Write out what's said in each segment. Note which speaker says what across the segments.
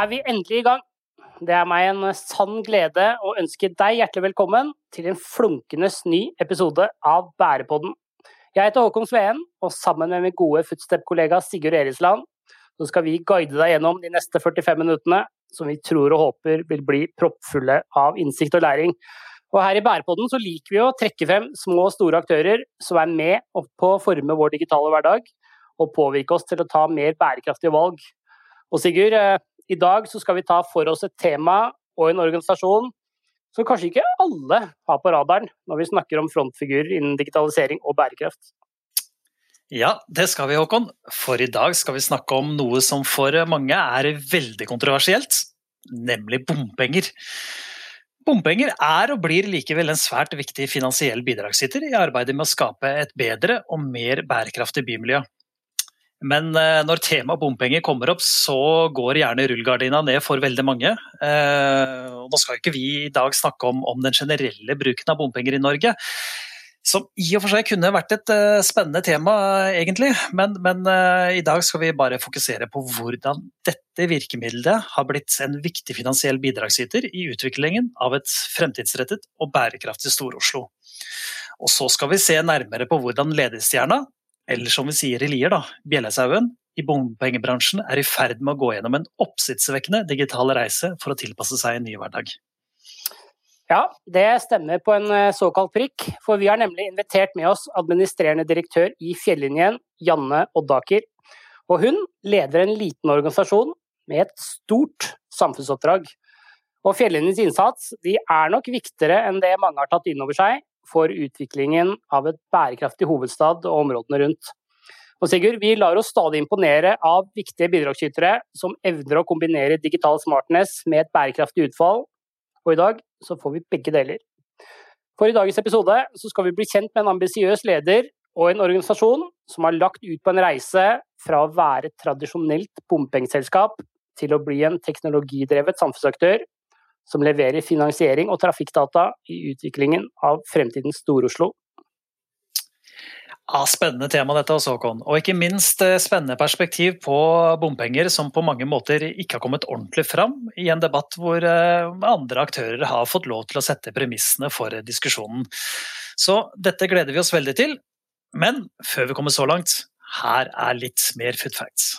Speaker 1: Er vi endelig i gang. Det er meg en sann glede å ønske deg hjertelig velkommen til en flunkende ny episode av Bærepodden. Jeg heter Håkon Sveen, og sammen med min gode footstep-kollega Sigurd Erisland så skal vi guide deg gjennom de neste 45 minuttene, som vi tror og håper vil bli proppfulle av innsikt og læring. Og her i Bærepodden så liker vi å trekke frem små og store aktører som er med på å forme vår digitale hverdag, og påvirke oss til å ta mer bærekraftige valg og Sigurd, eh, i dag så skal vi ta for oss et tema og en organisasjon som kanskje ikke alle har på radaren når vi snakker om frontfigurer innen digitalisering og bærekraft.
Speaker 2: Ja, det skal vi, Håkon. For i dag skal vi snakke om noe som for mange er veldig kontroversielt, nemlig bompenger. Bompenger er og blir likevel en svært viktig finansiell bidragsyter i arbeidet med å skape et bedre og mer bærekraftig bymiljø. Men eh, når temaet bompenger kommer opp, så går gjerne rullegardina ned for veldig mange. Eh, nå skal ikke vi i dag snakke om, om den generelle bruken av bompenger i Norge. Som i og for seg kunne vært et uh, spennende tema, egentlig. Men, men i dag skal vi bare fokusere på hvordan dette virkemidlet har blitt en viktig finansiell bidragsyter i utviklingen av et fremtidsrettet og bærekraftig Stor-Oslo. Og så skal vi se nærmere på hvordan ledestjerna eller som vi sier i Lier, da, Bjellesauen, i bompengebransjen er i ferd med å gå gjennom en oppsiktsvekkende digital reise for å tilpasse seg en ny hverdag.
Speaker 1: Ja, det stemmer på en eh, såkalt prikk, for vi har nemlig invitert med oss administrerende direktør i Fjellinjen, Janne Oddaker. Og hun leder en liten organisasjon med et stort samfunnsoppdrag. Og Fjellinjens innsats er nok viktigere enn det mange har tatt inn over seg, for utviklingen av et bærekraftig hovedstad og områdene rundt. Og Sigurd, vi lar oss stadig imponere av viktige bidragsytere som evner å kombinere digital smartness med et bærekraftig utfall, og i dag så får vi begge deler. For i dagens episode så skal vi bli kjent med en ambisiøs leder og en organisasjon som har lagt ut på en reise fra å være et tradisjonelt bompengeselskap til å bli en teknologidrevet samfunnsaktør som leverer finansiering og trafikkdata i utviklingen av fremtidens Stor-Oslo.
Speaker 2: Ja, spennende tema dette også, Håkon. Og ikke minst eh, spennende perspektiv på bompenger som på mange måter ikke har kommet ordentlig fram i en debatt hvor eh, andre aktører har fått lov til å sette premissene for diskusjonen. Så dette gleder vi oss veldig til. Men før vi kommer så langt, her er litt mer food facts.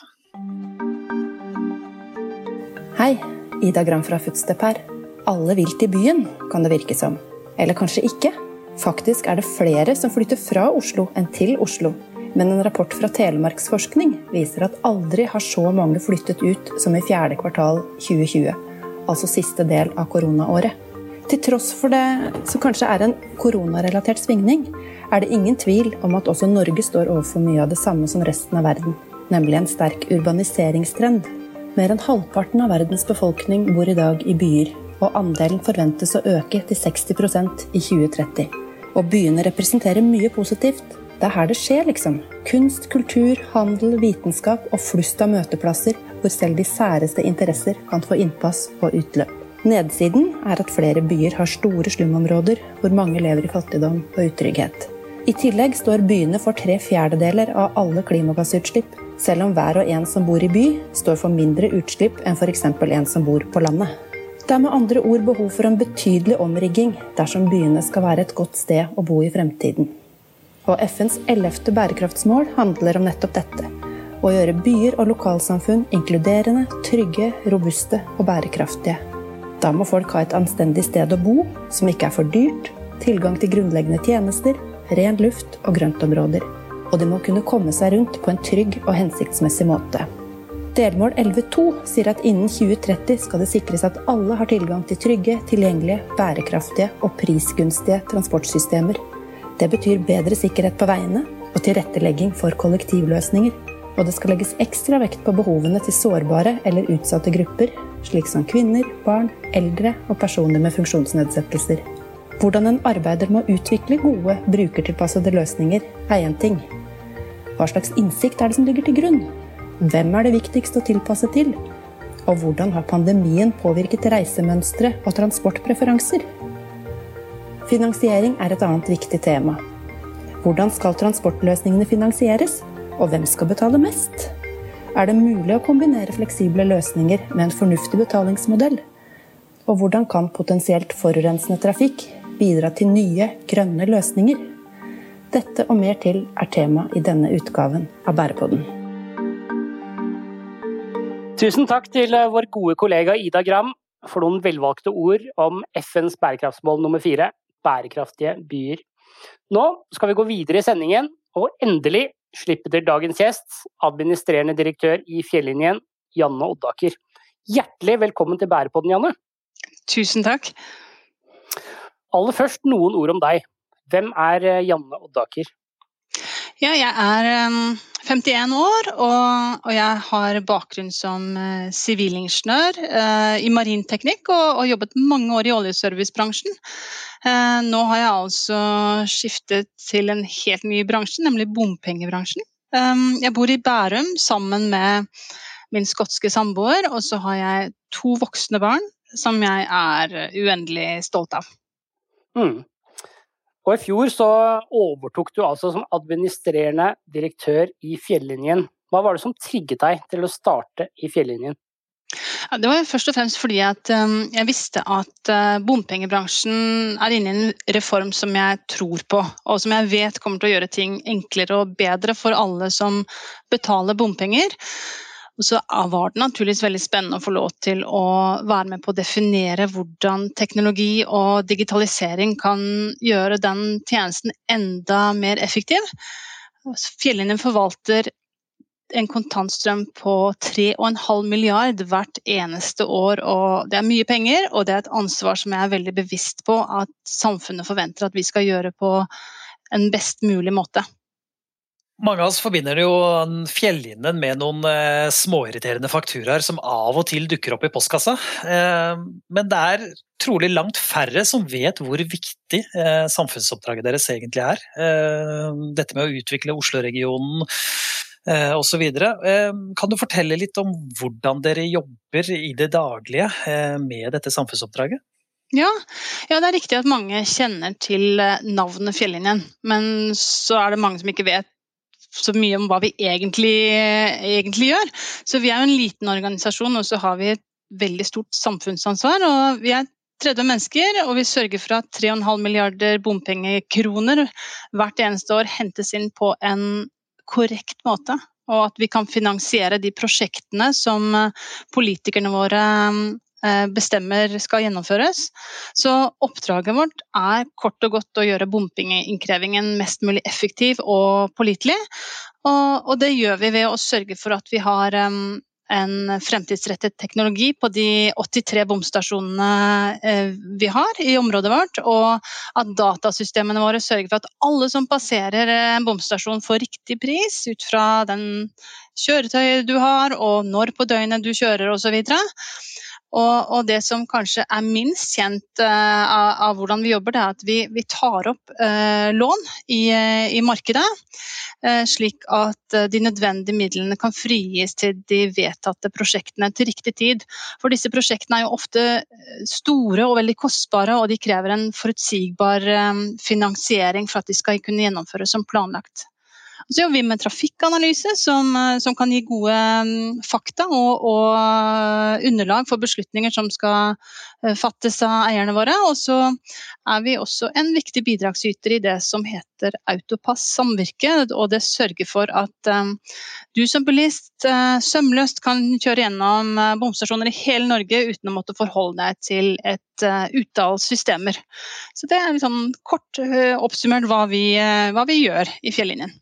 Speaker 3: Hei, Ida Gram fra Footstep her. Alle vil til byen, kan det virke som. Eller kanskje ikke. Faktisk er det flere som flytter fra Oslo enn til Oslo. Men en rapport fra Telemarksforskning viser at aldri har så mange flyttet ut som i fjerde kvartal 2020. Altså siste del av koronaåret. Til tross for det som kanskje er en koronarelatert svingning, er det ingen tvil om at også Norge står overfor mye av det samme som resten av verden. Nemlig en sterk urbaniseringstrend. Mer enn halvparten av verdens befolkning bor i dag i byer, og andelen forventes å øke til 60% i 2030. Og byene representerer mye positivt. Det er her det skjer, liksom. Kunst, kultur, handel, vitenskap og flust av møteplasser hvor selv de særeste interesser kan få innpass og utløp. Nedsiden er at flere byer har store slumområder hvor mange lever i fattigdom og utrygghet. I tillegg står byene for tre fjerdedeler av alle klimagassutslipp, selv om hver og en som bor i by, står for mindre utslipp enn f.eks. en som bor på landet. Det er med andre ord behov for en betydelig omrigging dersom byene skal være et godt sted å bo i fremtiden. Og FNs ellevte bærekraftsmål handler om nettopp dette. Å gjøre byer og lokalsamfunn inkluderende, trygge, robuste og bærekraftige. Da må folk ha et anstendig sted å bo, som ikke er for dyrt, tilgang til grunnleggende tjenester, ren luft og grøntområder. Og de må kunne komme seg rundt på en trygg og hensiktsmessig måte. Delmål 11.2 sier at innen 2030 skal det sikres at alle har tilgang til trygge, tilgjengelige, bærekraftige og prisgunstige transportsystemer. Det betyr bedre sikkerhet på veiene og tilrettelegging for kollektivløsninger. Og det skal legges ekstra vekt på behovene til sårbare eller utsatte grupper, slik som kvinner, barn, eldre og personer med funksjonsnedsettelser. Hvordan en arbeider med å utvikle gode, brukertilpassede løsninger, er én ting. Hva slags innsikt er det som ligger til grunn? Hvem er det viktigst å tilpasse til? Og hvordan har pandemien påvirket reisemønstre og transportpreferanser? Finansiering er et annet viktig tema. Hvordan skal transportløsningene finansieres, og hvem skal betale mest? Er det mulig å kombinere fleksible løsninger med en fornuftig betalingsmodell? Og hvordan kan potensielt forurensende trafikk bidra til nye, grønne løsninger? Dette og mer til er tema i denne utgaven av Bærepodden.
Speaker 1: Tusen takk til eh, vår gode kollega Ida Gram for noen velvalgte ord om FNs bærekraftsmål nummer fire, bærekraftige byer. Nå skal vi gå videre i sendingen, og endelig slippe til dagens gjest, administrerende direktør i Fjellinjen, Janne Oddaker. Hjertelig velkommen til Bærepodden, Janne.
Speaker 4: Tusen takk.
Speaker 1: Aller først noen ord om deg. Hvem er eh, Janne Oddaker?
Speaker 4: Ja, jeg er 51 år, og, og jeg har bakgrunn som eh, sivilingeniør eh, i marinteknikk og, og, jobbet mange år i oljeservicebransjen. Eh, nå har jeg altså skiftet til en helt ny bransje, nemlig bompengebransjen. Eh, jeg bor i Bærum sammen med min skotske samboer, og så har jeg to voksne barn som jeg er uendelig stolt av. Mm.
Speaker 1: Og i fjor så overtok du altså som administrerende direktør i Fjellinjen. Hva var det som trigget deg til å starte i Fjellinjen?
Speaker 4: Ja, det var først og fremst fordi um, jeg visste at uh, bompengebransjen er inne i en reform som jeg tror på, og som jeg vet kommer til å gjøre ting enklere og bedre for alle som betaler bompenger. Og så var det naturligvis veldig spennende å få lov til å være med på å definere hvordan teknologi og digitalisering kan gjøre den tjenesten enda mer effektiv. Fjellinjen forvalter en kontantstrøm på 3,5 milliard hvert eneste år. og Det er mye penger, og det er et ansvar som jeg er veldig bevisst på at samfunnet forventer at vi skal gjøre på en best mulig måte.
Speaker 2: Mange av oss forbinder jo fjellinjen med noen eh, småirriterende fakturaer som av og til dukker opp i postkassa. Eh, men det er trolig langt færre som vet hvor viktig eh, samfunnsoppdraget deres egentlig er. Dette med å utvikle Oslo-regionen osv. Kan du fortelle litt om hvordan dere jobber i det daglige med dette samfunnsoppdraget?
Speaker 4: Ja, ja, det er riktig at mange kjenner til navnet Fjellinjen. Men så er det mange som ikke vet så mye om hva vi egentlig, egentlig, gjør. Så vi er jo en liten organisasjon, og så har vi et veldig stort samfunnsansvar. og vi er 30 mennesker, og vi sørger for at 3,5 milliarder bompengekroner hvert eneste år hentes inn på en korrekt måte. Og at vi kan finansiere de prosjektene som politikerne våre bestemmer skal gjennomføres. Så oppdraget vårt er kort og godt å gjøre bompengeinnkrevingen mest mulig effektiv og pålitelig. Og, det gjør vi ved å sørge for at vi har um, en fremtidsrettet teknologi på de 83 bomstasjonene eh, vi har i området vårt, og at datasystemene våre sørger for at alle som passerer en bomstasjon får riktig pris ut fra den kjøretøyet du har og når på døgnet du kjører osv. Og, og, det som kanskje er minst kjent uh, av, av, hvordan vi jobber, det er at vi, vi tar opp uh, lån i, uh, i markedet. slik at de nødvendige midlene kan frigis til de vedtatte prosjektene til riktig tid. For disse prosjektene er jo ofte store og veldig kostbare, og de krever en forutsigbar finansiering for at de skal kunne gjennomføres som planlagt. Så jobber vi med trafikkanalyse, som, eh, som kan gi gode mm, fakta og, og, eh, underlag for beslutninger som skal eh, fattes av eierne våre. Og så er vi også en viktig bidragsyter i det som heter Autopass samvirke. Og det sørger for at um, du som bilist sømløst kan kjøre gjennom bomstasjoner i hele Norge uten å måtte forholde deg til et utall systemer. Så det er liksom kort oppsummert hva vi, hva vi gjør i Fjellinjen.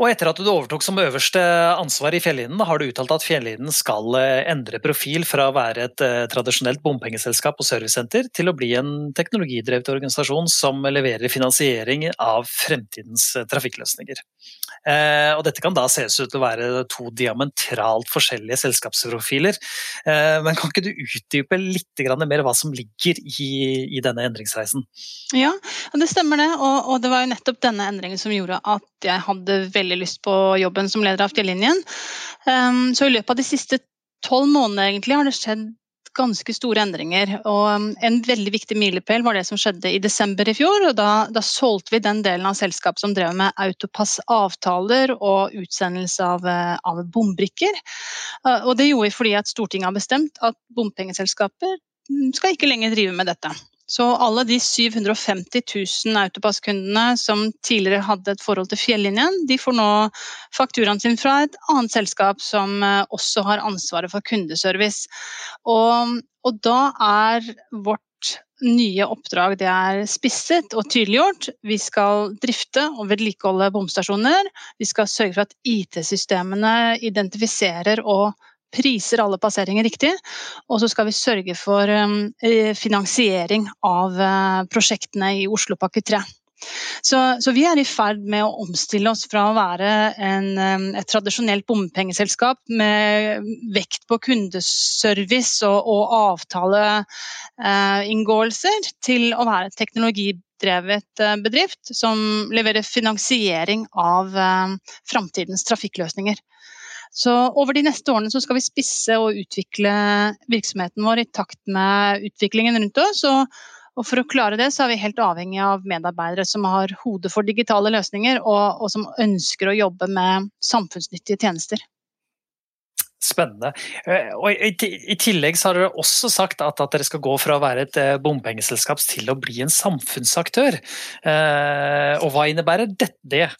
Speaker 2: Og etter at du overtok som øverste ansvar i Fjellinjen, har du uttalt at Fjellinjen skal eh, endre profil fra å være et eh, tradisjonelt bompengeselskap og servicesenter til å bli en teknologidrevet organisasjon som leverer finansiering av fremtidens eh, trafikkløsninger. Og dette kan da ses ut til å være to diametralt forskjellige selskapsprofiler. Men kan ikke du utdype litt mer hva som ligger i, denne endringsreisen?
Speaker 4: Ja, det stemmer det. Og, det var jo nettopp denne endringen som gjorde at jeg hadde veldig lyst på jobben som leder av Fjellinjen. Um, så i løpet av de siste tolv månedene egentlig har det skjedd ganske store endringer. og um, En veldig viktig milepæl var det som skjedde i desember i fjor. og Da, da solgte vi den delen av selskapet som drev med autopass-avtaler og utsendelse av, uh, av bombrikker. Uh, og Det gjorde vi fordi at Stortinget har bestemt at bompengeselskaper skal ikke lenger drive med dette. Så alle de 750 000 autopasskundene som tidligere hadde et forhold til fjellinjen, de får nå fakturaen sin fra et annet selskap som eh, også har ansvaret for kundeservice. Og, og da er vårt nye oppdrag det er spisset og tydeliggjort. Vi skal drifte og vedlikeholde bomstasjoner. Vi skal sørge for at IT-systemene identifiserer og priser alle passeringer riktig. Og så skal vi sørge for um, eh, finansiering av eh, prosjektene i Oslopakke 3. Så, så, vi er i ferd med å omstille oss fra å være en, um, et tradisjonelt bompengeselskap med vekt på kundeservice og, og avtaleinngåelser, eh, til å være et teknologidrevet uh, bedrift som leverer finansiering av eh, framtidens trafikkløsninger. Så over de neste årene skal vi spisse og utvikle virksomheten vår i takt med utviklingen rundt oss. Og, og for å klare det, så er vi helt avhengig av medarbeidere som har hodet for digitale løsninger, og, og som ønsker å jobbe med samfunnsnyttige tjenester.
Speaker 2: Spennende. Eh, og I tillegg har dere også sagt at dere skal gå fra å være et eh, bompengeselskap til å bli en samfunnsaktør. Eh, og hva innebærer det?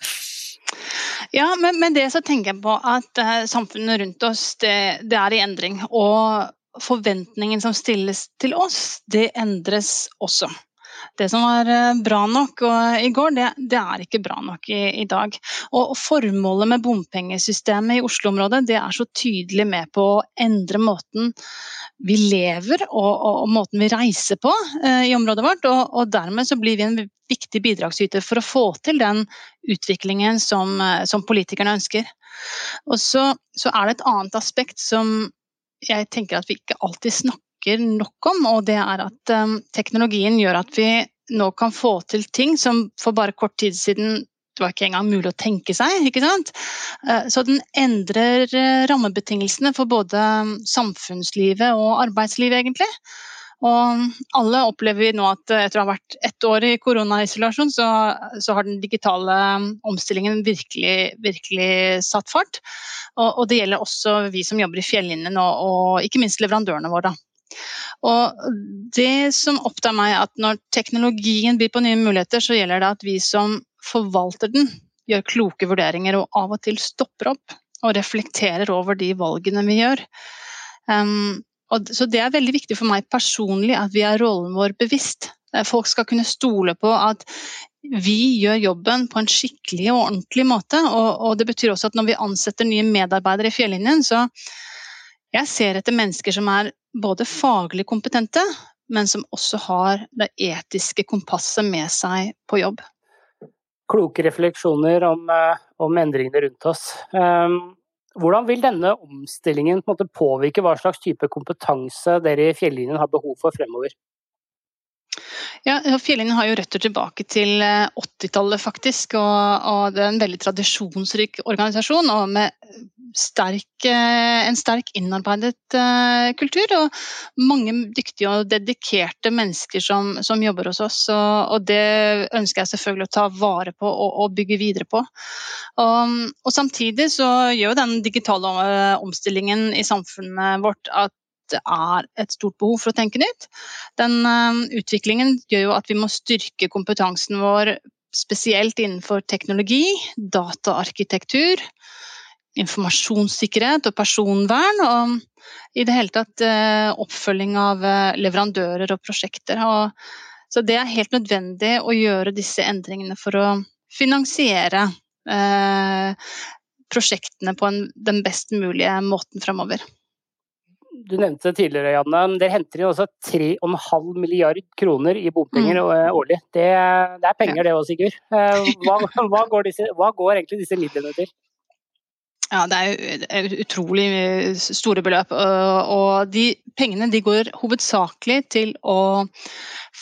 Speaker 4: Ja, men med det så tenker jeg på at uh, samfunnet rundt oss det, det, er i endring. Og forventningen som stilles til oss, det endres også det som var eh, bra nok i går, det, det er ikke bra nok i, i dag. Og, og, Formålet med bompengesystemet i Oslo-området det er så tydelig med på å endre måten vi lever og, og, og måten vi reiser på eh, i området vårt. Og, dermed så blir vi en viktig bidragsyter for å få til den utviklingen som, eh, som politikerne ønsker. Og så, så er det et annet aspekt som jeg tenker at vi ikke alltid snakker nok om, og det er at um, teknologien gjør at vi nå kan få til ting som for bare kort tid siden det var ikke engang mulig å tenke seg. ikke sant? Uh, så den endrer rammebetingelsene for både samfunnslivet og arbeidslivet, egentlig. Og alle opplever vi nå at etter å ha vært ett år i koronaisolasjon, så, så har den digitale um, omstillingen virkelig, virkelig satt fart. Og, og, det gjelder også vi som jobber i fjellinjen, og, og ikke minst leverandørene våre. Og det som opptar meg, er at når teknologien byr på nye muligheter, så gjelder det at vi som forvalter den, gjør kloke vurderinger og av og til stopper opp og reflekterer over de valgene vi gjør. Um, og, så det er veldig viktig for meg personlig at vi er rollen vår bevisst. Eh, folk skal kunne stole på at vi gjør jobben på en skikkelig og ordentlig måte. Og, og det betyr også at når vi ansetter nye medarbeidere i fjellinjen, så jeg ser etter mennesker som er både faglig kompetente, men som også har det etiske kompasset med seg på jobb.
Speaker 1: Kloke refleksjoner om, eh, om endringene rundt oss. Ehm, hvordan vil denne omstillingen på påvirke hva slags type kompetanse dere i Fjellinjen har behov for fremover?
Speaker 4: Ja, Fjellinjen har jo røtter tilbake til 80-tallet, eh, faktisk. Og, og, det er en veldig tradisjonsrik organisasjon og med sterk, eh, en sterk innarbeidet uh, kultur. Og mange dyktige og dedikerte mennesker som, som jobber hos oss. Og, og, det ønsker jeg selvfølgelig å ta vare på og, og bygge videre på. Og, og, samtidig så gjør jo den digitale omstillingen i samfunnet vårt at det er et stort behov for å tenke nytt. Den uh, utviklingen gjør jo at vi må styrke kompetansen vår spesielt innenfor teknologi, dataarkitektur, informasjonssikkerhet og personvern. Og i det hele tatt uh, oppfølging av uh, leverandører og prosjekter. Så det er helt nødvendig å gjøre disse endringene for å finansiere prosjektene på en, den best mulige måten framover
Speaker 1: du nevnte tidligere, Janne, dere henter inn også 3,5 milliard kroner i bompenger mm. Eh, årlig. Det, det, er penger det òg, Sigurd. Eh, hva, hva, går disse, hva går egentlig disse midlene til?
Speaker 4: Ja, det er utrolig store beløp. Og de pengene de går hovedsakelig til å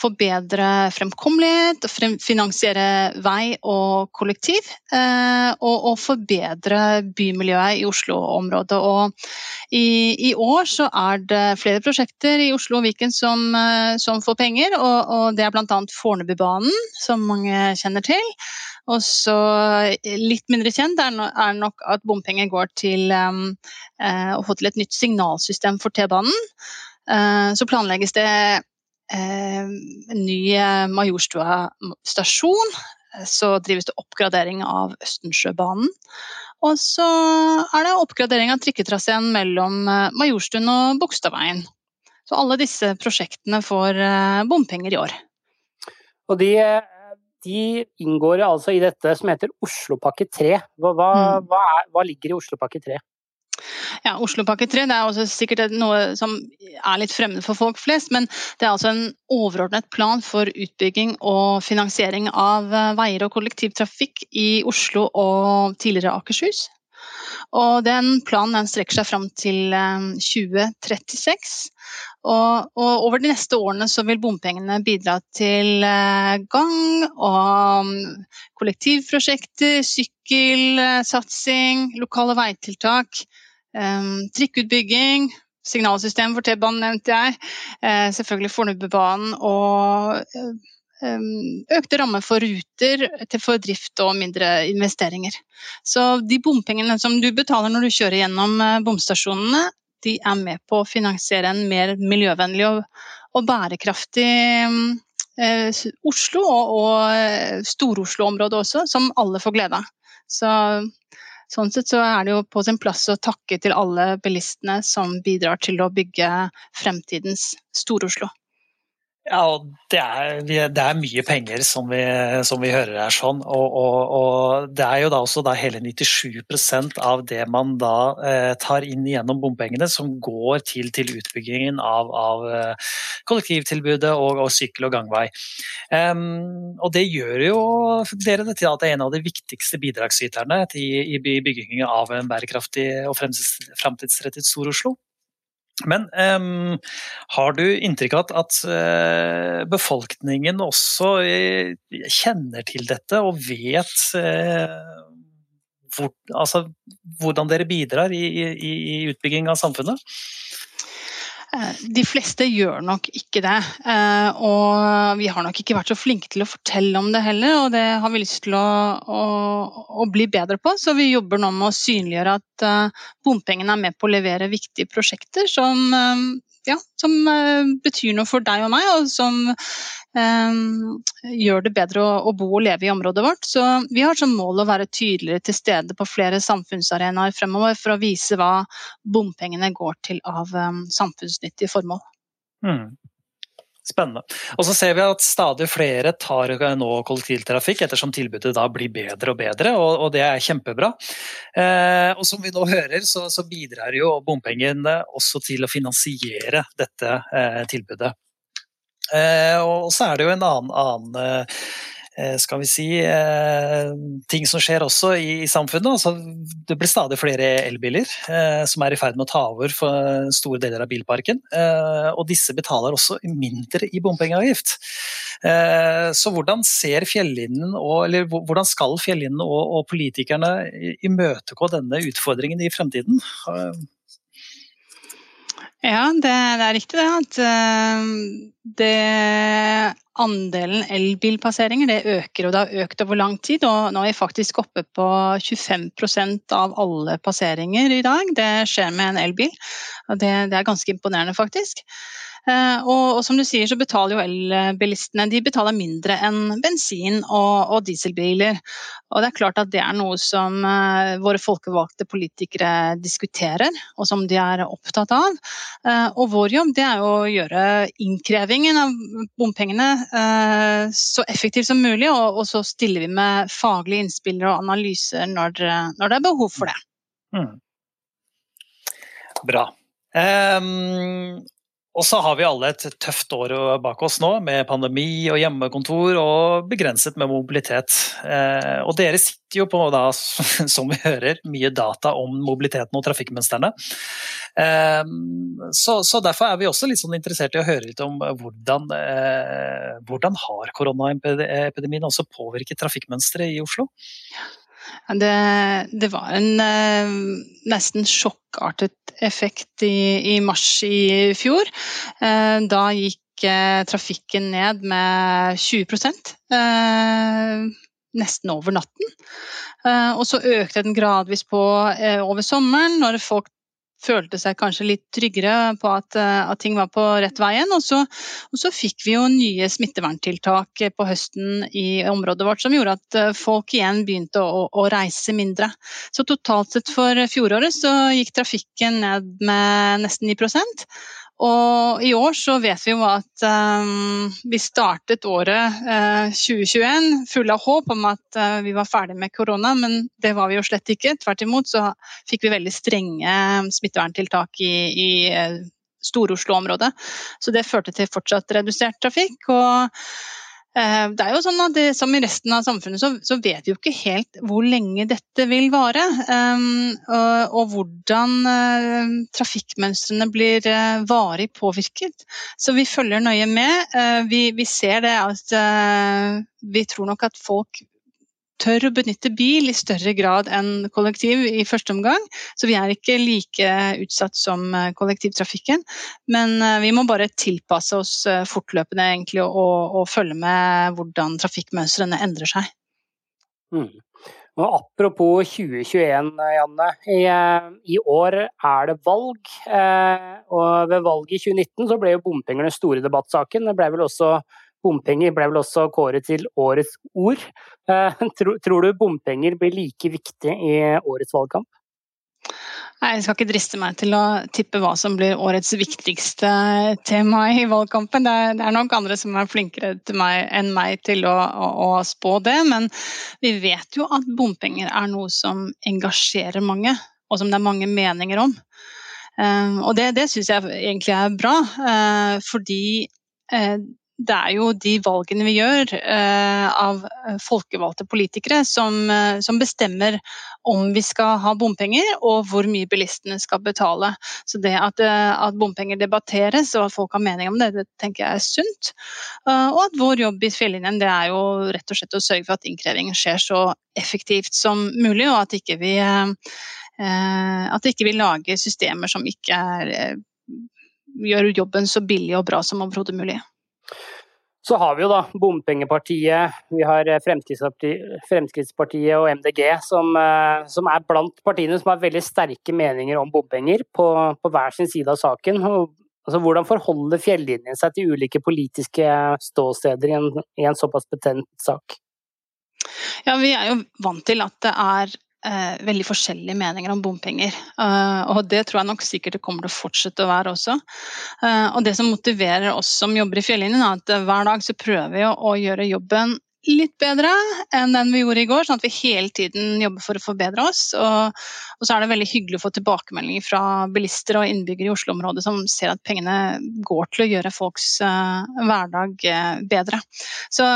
Speaker 4: forbedre fremkommelighet, finansiere vei og kollektiv. Eh, og, forbedre bymiljøet i Oslo-området. Og i, år så er det flere prosjekter i Oslo og Viken som, eh, som får penger. Og, og det er bl.a. Fornebubanen, som mange kjenner til. Og så eh, litt mindre kjent er nok at bompenger går til um, å få til et nytt signalsystem for T-banen. Så planlegges det Eh, en ny eh, Majorstua stasjon. Så drives det oppgradering av Østensjøbanen. Og så er det oppgradering av trikketraseen mellom eh, Majorstuen og Bogstadveien. Så alle disse prosjektene får bompenger i år.
Speaker 1: Og de, de inngår altså i dette som heter Oslopakke 3. Hva, hva, mm. hva, er, hva ligger i Oslopakke 3?
Speaker 4: Ja, Oslopakke 3 det er også sikkert noe som er litt fremmed for folk flest, men det er altså en overordnet plan for utbygging og finansiering av eh, veier og kollektivtrafikk i Oslo og tidligere Akershus. Og den planen den strekker seg fram til 2036. Eh, og, og, over de neste årene så vil bompengene bidra til eh, gang og mm, kollektivprosjekter, sykkelsatsing, lokale veitiltak Um, trikkutbygging, signalsystem for T-banen nevnte jeg. Selvfølgelig Fornebubanen og økte rammer for ruter til for drift og mindre investeringer. Så de bompengene som du betaler når du kjører gjennom bomstasjonene, de er med på å finansiere en mer miljøvennlig og, og bærekraftig uh, Oslo og, og Stor-Oslo-området også, som alle får glede av. Så Sånn sett så er det jo på sin plass å takke til alle bilistene som bidrar til å bygge fremtidens Stor-Oslo.
Speaker 2: Ja, og det er, det er mye penger, som vi, som vi, hører her. sånn, og, og, og, Det er jo da også da hele 97% av det man da eh, tar inn gjennom bompengene, som går til, til utbyggingen av, av eh, kollektivtilbudet og, og, sykkel- og gangvei. Um, og Det gjør jo dere det til at det er en av de viktigste bidragsyterne i, i byggingen av en bærekraftig og fremtidsrettet Stor-Oslo. Men um, har du inntrykk av at, uh, befolkningen også uh, kjenner til dette og vet uh, hvor, altså, hvordan dere bidrar i, i, i utbygging av samfunnet?
Speaker 4: Eh, de fleste gjør nok ikke det. Eh, og vi har nok ikke vært så flinke til å fortelle om det heller, og det har vi lyst til å, å, å bli bedre på. Så vi jobber nå med å synliggjøre at eh, bompengene er med på å levere viktige prosjekter som, ja, som betyr noe for deg og meg, og som eh, gjør det bedre å, å, bo og leve i området vårt. Så vi har som mål å være tydeligere til stede på flere samfunnsarenaer fremover for å vise hva bompengene går til av um, samfunnsnyttige formål. Mm.
Speaker 2: Spennende. Og så ser vi at stadig flere tar nå kollektivtrafikk ettersom tilbudet da blir bedre og bedre, og, og det er kjempebra. Eh, og som vi nå hører, så, så bidrar jo bompengene også til å finansiere dette eh, tilbudet. Eh, og så er det jo en annen, annen eh, skal vi si, eh, ting som skjer også i, samfunnet. Altså, det blir stadig flere elbiler som er i ferd med å ta over for store deler av bilparken. og disse betaler også mindre i bompengeavgift. så hvordan ser Fjellinjen, eller hvordan skal Fjellinjen og politikerne imøtegå denne utfordringen i fremtiden?
Speaker 4: Ja, det, det, er riktig det. At uh, det, andelen elbilpasseringer det øker, og det har økt over lang tid. og Nå er vi faktisk oppe på 25% av alle passeringer i dag. Det skjer med en elbil. og Det, det er ganske imponerende, faktisk. Eh, og, og, som du sier, så betaler jo elbilistene de betaler mindre enn bensin- og, og, dieselbiler. Og det er klart at det er noe som uh, våre folkevalgte politikere diskuterer, og som de er opptatt av. Uh, og vår jobb det er å gjøre innkrevingen av bompengene så effektiv som mulig, og, og, så stiller vi med faglige innspill og analyser når, når, det er behov for det. Mm.
Speaker 2: Bra. Um, Og så har vi alle et tøft år bak oss nå, med pandemi og hjemmekontor og begrenset med mobilitet. Eh, og dere sitter jo på, da, som vi hører, mye data om mobiliteten og trafikkmønstrene. Eh, så, så, derfor er vi også litt sånn interessert i å høre litt om hvordan, eh, hvordan har koronaepidemien også påvirket trafikkmønsteret i Oslo?
Speaker 4: Det, det, var en eh, nesten sjokkartet effekt i, i, mars i fjor. Eh, da gikk eh, trafikken ned med 20 eh, nesten over natten. Eh, og så økte den gradvis på eh, over sommeren, når folk følte seg kanskje litt tryggere på at, eh, at ting var på rett veien. Og så, og så, fikk vi jo nye smitteverntiltak på høsten i området vårt som gjorde at eh, folk igjen begynte å, å reise mindre. Så totalt sett for fjoråret så gikk trafikken ned med nesten 9 og i år så vet vi jo at um, vi startet året uh, 2021 fulle av håp om at uh, vi var ferdig med korona, men det var vi jo slett ikke. Tvert imot så fikk vi veldig strenge smitteverntiltak i, i uh, Stor-Oslo-området. Så det førte til fortsatt redusert trafikk. og det er jo sånn at det, Som i resten av samfunnet så, så, vet vi jo ikke helt hvor lenge dette vil vare. Um, og, og, hvordan uh, trafikkmønstrene blir uh, varig påvirket. Så vi følger nøye med. Uh, vi, vi, ser det at vi tror nok at folk tør å benytte bil i større grad enn kollektiv i første omgang. Så vi er ikke like utsatt som eh, kollektivtrafikken. Men eh, vi må bare tilpasse oss eh, fortløpende egentlig, og, og følge med hvordan trafikkmønstrene endrer seg.
Speaker 1: Mm. Og apropos 2021, Janne. I, I, år er det valg. Og ved valget i 2019 så ble jo bompengene store debattsaken. Det ble vel også Bompenger ble vel også kåret til årets ord. Eh, tror du bompenger blir like viktig i årets valgkamp?
Speaker 4: Nei, Jeg skal ikke driste meg til å tippe hva som blir årets viktigste tema i valgkampen. Det er, det er nok andre som er flinkere meg, enn meg til å, å, å, spå det. Men vi vet jo at bompenger er noe som engasjerer mange, og som det er mange meninger om. Um, og det, det syns jeg egentlig er bra, uh, fordi uh, det er jo de valgene vi gjør eh, av folkevalgte politikere som, eh, som, bestemmer om vi skal ha bompenger og hvor mye bilistene skal betale. Så det at, eh, at bompenger debatteres og at folk har mening om det, det tenker jeg er sunt. Eh, og at vår jobb i Fjellinjen det er jo rett og slett å sørge for at innkrevingen skjer så effektivt som mulig, og at ikke vi, eh, eh, at ikke vi lager systemer som ikke er, gjør jobben så billig og bra som overhodet mulig.
Speaker 1: Så har vi jo da Bompengepartiet, vi har eh, Fremskrittspartiet, og MDG, som, eh, som, er blant partiene som har veldig sterke meninger om bompenger på, på hver sin side av saken. Og, altså, hvordan forholder fjellinjen seg til ulike politiske ståsteder i en, i en såpass betent sak?
Speaker 4: Ja, Vi er jo vant til at det er eh, veldig forskjellige meninger om bompenger. Eh, og det tror jeg nok sikkert det kommer til å fortsette å være også. Eh, og det som motiverer oss som jobber i Fjellinjen, er at hver dag så prøver vi å, å gjøre jobben litt bedre enn den vi gjorde i går, sånn at vi hele tiden jobber for å forbedre oss. Og, og så er det veldig hyggelig å få tilbakemeldinger fra bilister og innbyggere i Oslo-området som ser at pengene går til å gjøre folks uh, hverdag uh, bedre. Så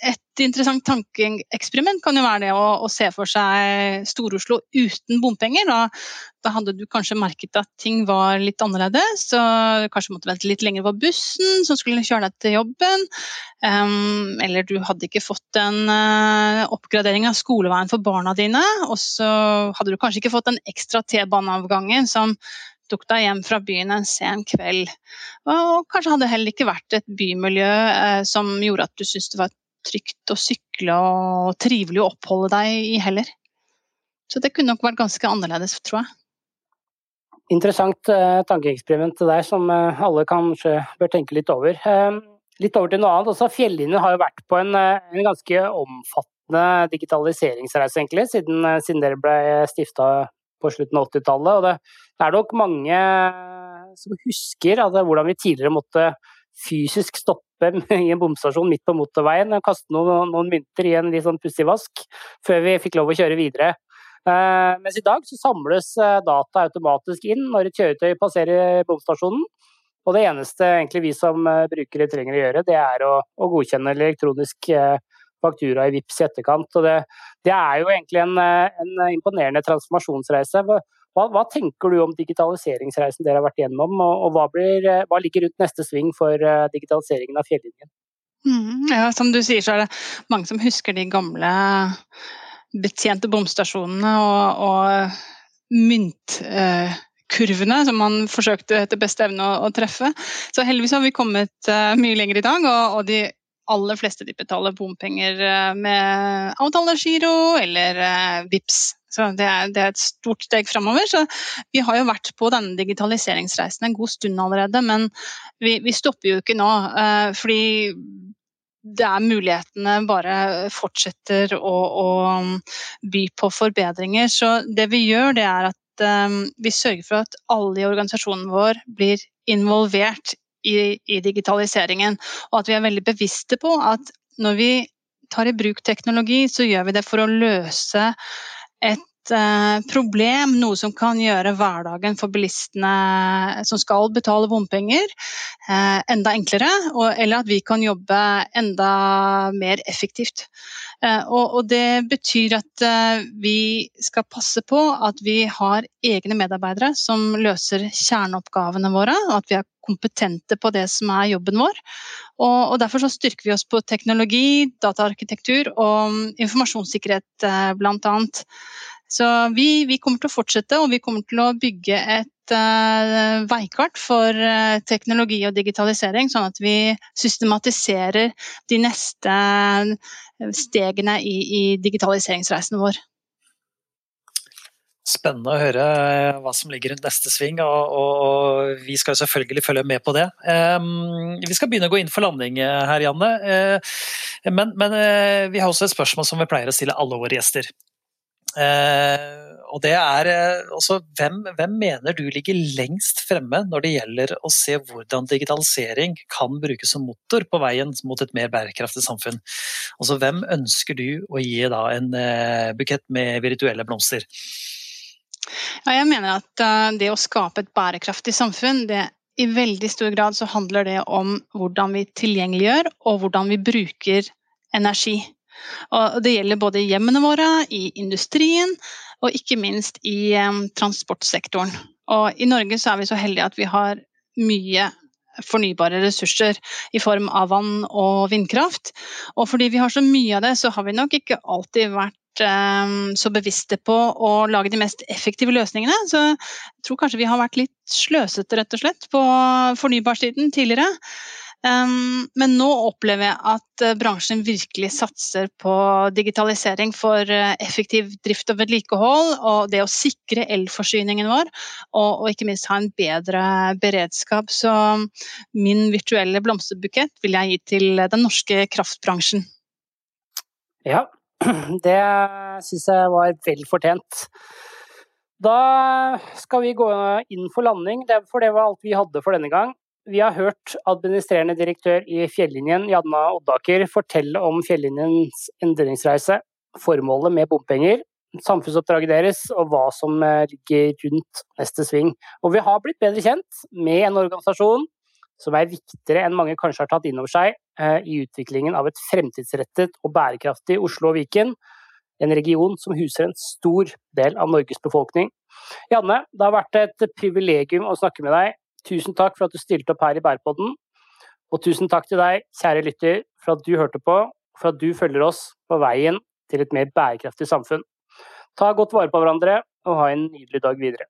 Speaker 4: et interessant tankeeksperiment kan jo være det å, å se for seg Stor-Oslo uten bompenger. Da, da, hadde du kanskje merket at ting var litt annerledes. Så du kanskje måtte vente litt lenger på bussen som skulle kjøre deg til jobben. Um, eller du hadde ikke fått en uh, oppgradering av skoleveien for barna dine. Og så hadde du kanskje ikke fått den ekstra T-baneavgangen som tok deg hjem fra byen en sen kveld. Og kanskje hadde det heller ikke vært et bymiljø eh, som gjorde at du syntes det var trygt å sykle og trivelig å oppholde deg i heller. Så det kunne nok vært ganske annerledes, tror jeg.
Speaker 1: Interessant eh, tankeeksperiment deg som eh, alle kanskje bør tenke litt over. Eh, litt over til noe annet. Også Fjellinjen har jo vært på en, eh, en ganske omfattende digitaliseringsreise, egentlig, siden, eh, siden dere ble stifta på slutten av 80-tallet. Og det, det, er nok mange som husker altså, hvordan vi tidligere måtte fysisk stoppe i en bomstasjon midt på motorveien og kaste noen, noen mynter i en litt sånn pussig vask før vi fikk lov å kjøre videre. Uh, mens i dag så samles uh, data automatisk inn når et kjøretøy passerer bomstasjonen. Og det eneste egentlig vi som eh, brukere trenger å gjøre, det er å, å godkjenne elektronisk eh, faktura i VIPS i etterkant. Og det, det er jo egentlig en, eh, en imponerende transformasjonsreise. Hva, hva, tenker du om digitaliseringsreisen dere har vært gjennom, og, og hva, blir, hva, ligger rundt neste sving for digitaliseringen av fjellinjen?
Speaker 4: Mm, ja, som du sier, så er det mange som husker de gamle betjente bomstasjonene og, og myntkurvene som man forsøkte etter beste evne å, å, treffe. Så heldigvis har vi kommet uh, mye lenger i dag, og, og, de aller fleste de betaler bompenger med avtalegiro eller VIPS. Så det er, det er, et stort steg framover. Så vi har jo vært på denne digitaliseringsreisen en god stund allerede, men vi, vi stopper jo ikke nå. fordi det er mulighetene bare fortsetter å, å, by på forbedringer. Så det vi gjør, det er at um, vi sørger for at alle i organisasjonen vår blir involvert i, i, digitaliseringen. Og at vi er veldig bevisste på at når vi tar i bruk teknologi, så gjør vi det for å løse et Eh, problem, noe som kan gjøre hverdagen for bilistene som skal betale bompenger, eh, enda enklere, eller at vi kan jobbe enda mer effektivt. Eh, og det betyr at vi skal passe på at vi har egne medarbeidere som løser kjerneoppgavene våre, og at vi er kompetente på det som er jobben vår. Og, derfor så styrker vi oss på teknologi, dataarkitektur og informasjonssikkerhet bl.a. Så vi, vi, kommer til å fortsette, og vi kommer til å bygge et uh, veikart for uh, teknologi og digitalisering, sånn at vi systematiserer de neste eh, stegene i, i digitaliseringsreisen vår.
Speaker 2: Spennende å høre hva som ligger rundt neste sving, og, og, vi skal selvfølgelig følge med på det. Vi skal begynne å gå inn for landing her, Janne. Men, men vi har også et spørsmål som vi pleier å stille alle våre gjester. Eh, og det er eh, også hvem, hvem, mener du ligger lengst fremme når det gjelder å se hvordan digitalisering kan brukes som motor på veien mot et mer bærekraftig samfunn? Altså hvem ønsker du å gi da en eh, bukett med virtuelle blomster?
Speaker 4: Ja, jeg mener at det å skape et bærekraftig samfunn, det i veldig stor grad så handler det om hvordan vi tilgjengeliggjør og hvordan vi bruker energi. Og det gjelder både i hjemmene våre, i industrien og ikke minst i transportsektoren. Og I Norge så er vi så heldige at vi har mye fornybare ressurser i form av vann og vindkraft. Og fordi vi har så mye av det, så har vi nok ikke alltid vært så bevisste på å lage de mest effektive løsningene. Så jeg tror kanskje vi har vært litt sløsete, rett og slett, på fornybarsiden tidligere. Um, men nå opplever jeg at uh, bransjen virkelig satser på digitalisering for uh, effektiv drift og vedlikehold, og det å sikre elforsyningen vår, og, ikke minst ha en bedre beredskap. Så min virtuelle blomsterbukett vil jeg gi til den norske kraftbransjen.
Speaker 1: Ja, det syns jeg var vel fortjent. Da skal vi gå inn for landing, for det var alt vi hadde for denne gang. Vi har hørt administrerende direktør i Fjellinjen, Janna Oddaker, fortelle om Fjellinjens endringsreise, formålet med bompenger, samfunnsoppdraget deres og hva som eh, ligger rundt neste sving. Og vi har blitt bedre kjent med en organisasjon som er viktigere enn mange kanskje har tatt inn over seg eh, i utviklingen av et fremtidsrettet og bærekraftig Oslo og Viken. En region som huser en stor del av Norges befolkning. Janne, det har vært et privilegium å snakke med deg. Tusen takk for at du stilte opp her i Bærpodden. Og tusen takk til deg, kjære lytter, for at du hørte på, for at du følger oss på veien til et mer bærekraftig samfunn. Ta godt vare på hverandre, og ha en nydelig dag videre.